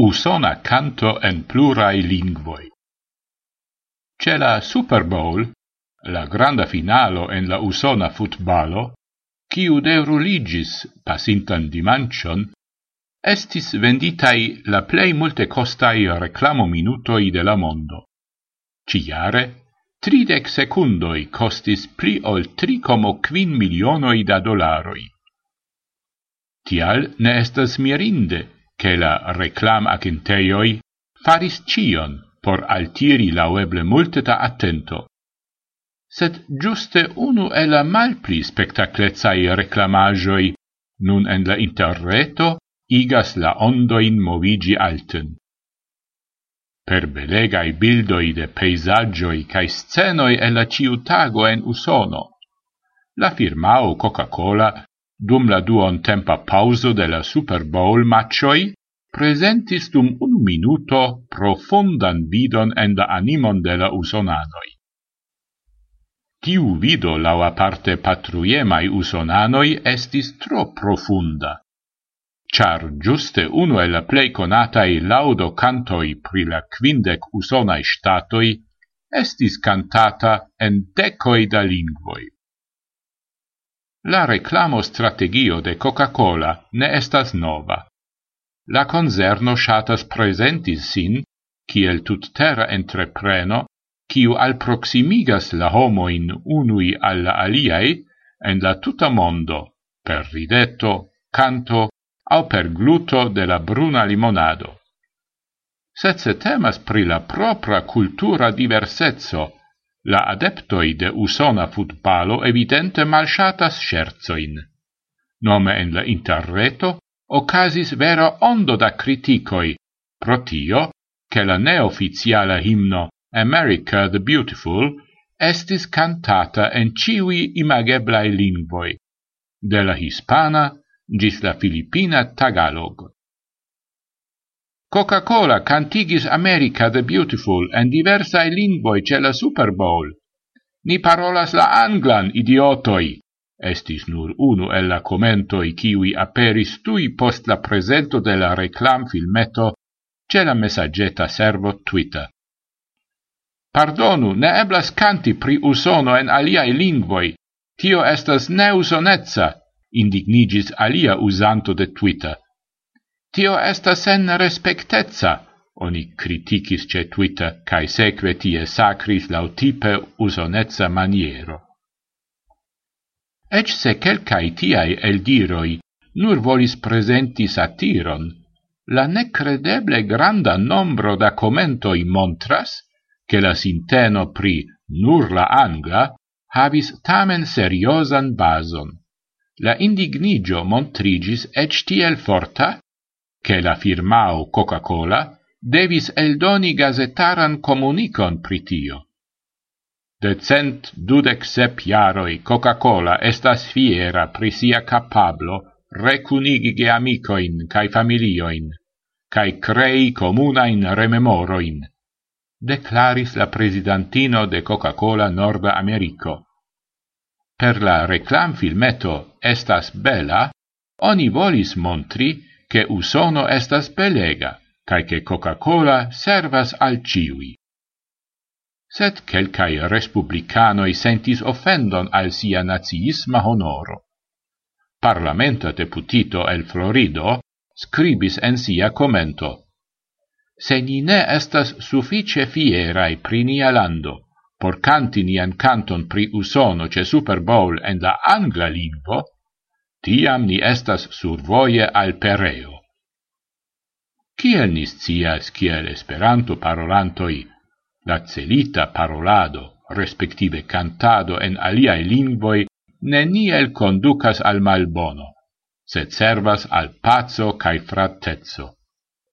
usona canto en plurai lingvoi. Ce la Super Bowl, la granda finalo en la usona futbalo, quiu de ruligis pasintan dimancion, estis venditai la plei multe costai reclamo minutoi de la mondo. Ciare, tridec secundoi costis pli ol 3,5 milionoi da dolaroi. Tial ne estas mirinde, che la reclam agenteioi faris cion por altiri laueble multeta attento. Sed giuste unu e la malpli spectaclezai reclamagioi nun en la interreto igas la ondoin movigi alten. Per belegai bildoi de peisagioi cae scenoi e la ciutago en usono, la firmao Coca-Cola dum la duon tempa pauso de la Super Bowl matchoi, presentis dum un minuto profundan vidon en la animon de la usonanoi. Tiu vido lau aparte patruiemai usonanoi estis tro profunda, char giuste uno el la plei conatai laudo cantoi pri la quindec usonai statoi estis cantata en decoi da lingvoi. La reclamo strategio de Coca-Cola ne estas nova. La concerno shatas presenti sin kiel tuttera entrepreno kiu alproximigas la homo in unui alla aliai en la tuta mondo per rideto, canto au per gluto de la bruna limonado. Sed se temas pri la propra cultura diversezzo La adeptoi de usona futbalo evidente malshatas scherzoin. Nome en la interreto ocasis vera ondo da criticoi, pro tio che la neoficiala himno America the Beautiful estis cantata en ciui imageblai lingvoi, de la hispana gis la filipina tagalog. Coca-Cola cantigis America the Beautiful en diversae lingvoi ce la Super Bowl. Ni parolas la anglan, idiotoi! Estis nur unu el la commentoi kiwi aperis tui post la presento de la reclam filmeto ce la messaggeta servo Twitter. Pardonu, ne eblas canti pri usono en aliai lingvoi. Tio estas ne usonezza, indignigis alia usanto de Twitter. Tio estas sen respectezza, oni criticis cetuita, cae seque tie sacris lautipe usonezza maniero. Ec se quelcae tiae eldiroi nur volis presenti satiron, la necredeble granda nombro da commentoi montras che la sinteno pri nur la angla habis tamen seriosan bason. La indignigio montrigis ec tiel forta che la firmao Coca-Cola devis eldoni gazetaran comunicon pritio. De cent dudec sep jaroi Coca-Cola estas fiera pri sia capablo recunigige amicoin cae familioin, cae crei comunain rememoroin, declaris la presidentino de Coca-Cola Norda Americo. Per la reclam filmeto Estas Bella, oni volis montri che Usono estas belega, cae che Coca-Cola servas al ciui. Sed quelcae republicanoi sentis offendon al sia naziisma honoro. Parlamento deputito el Florido scribis en sia commento Se ni ne estas suffice fierai pri nia lando, por canti nian canton pri usono ce Super Bowl en la angla lingvo, tiam ni estas survoje al pereo. Kiel ni scias kiel esperanto parolantoi la celita parolado, respektive cantado en aliae lingvoi, neniel conducas al malbono, sed servas al pazzo cae fratezzo.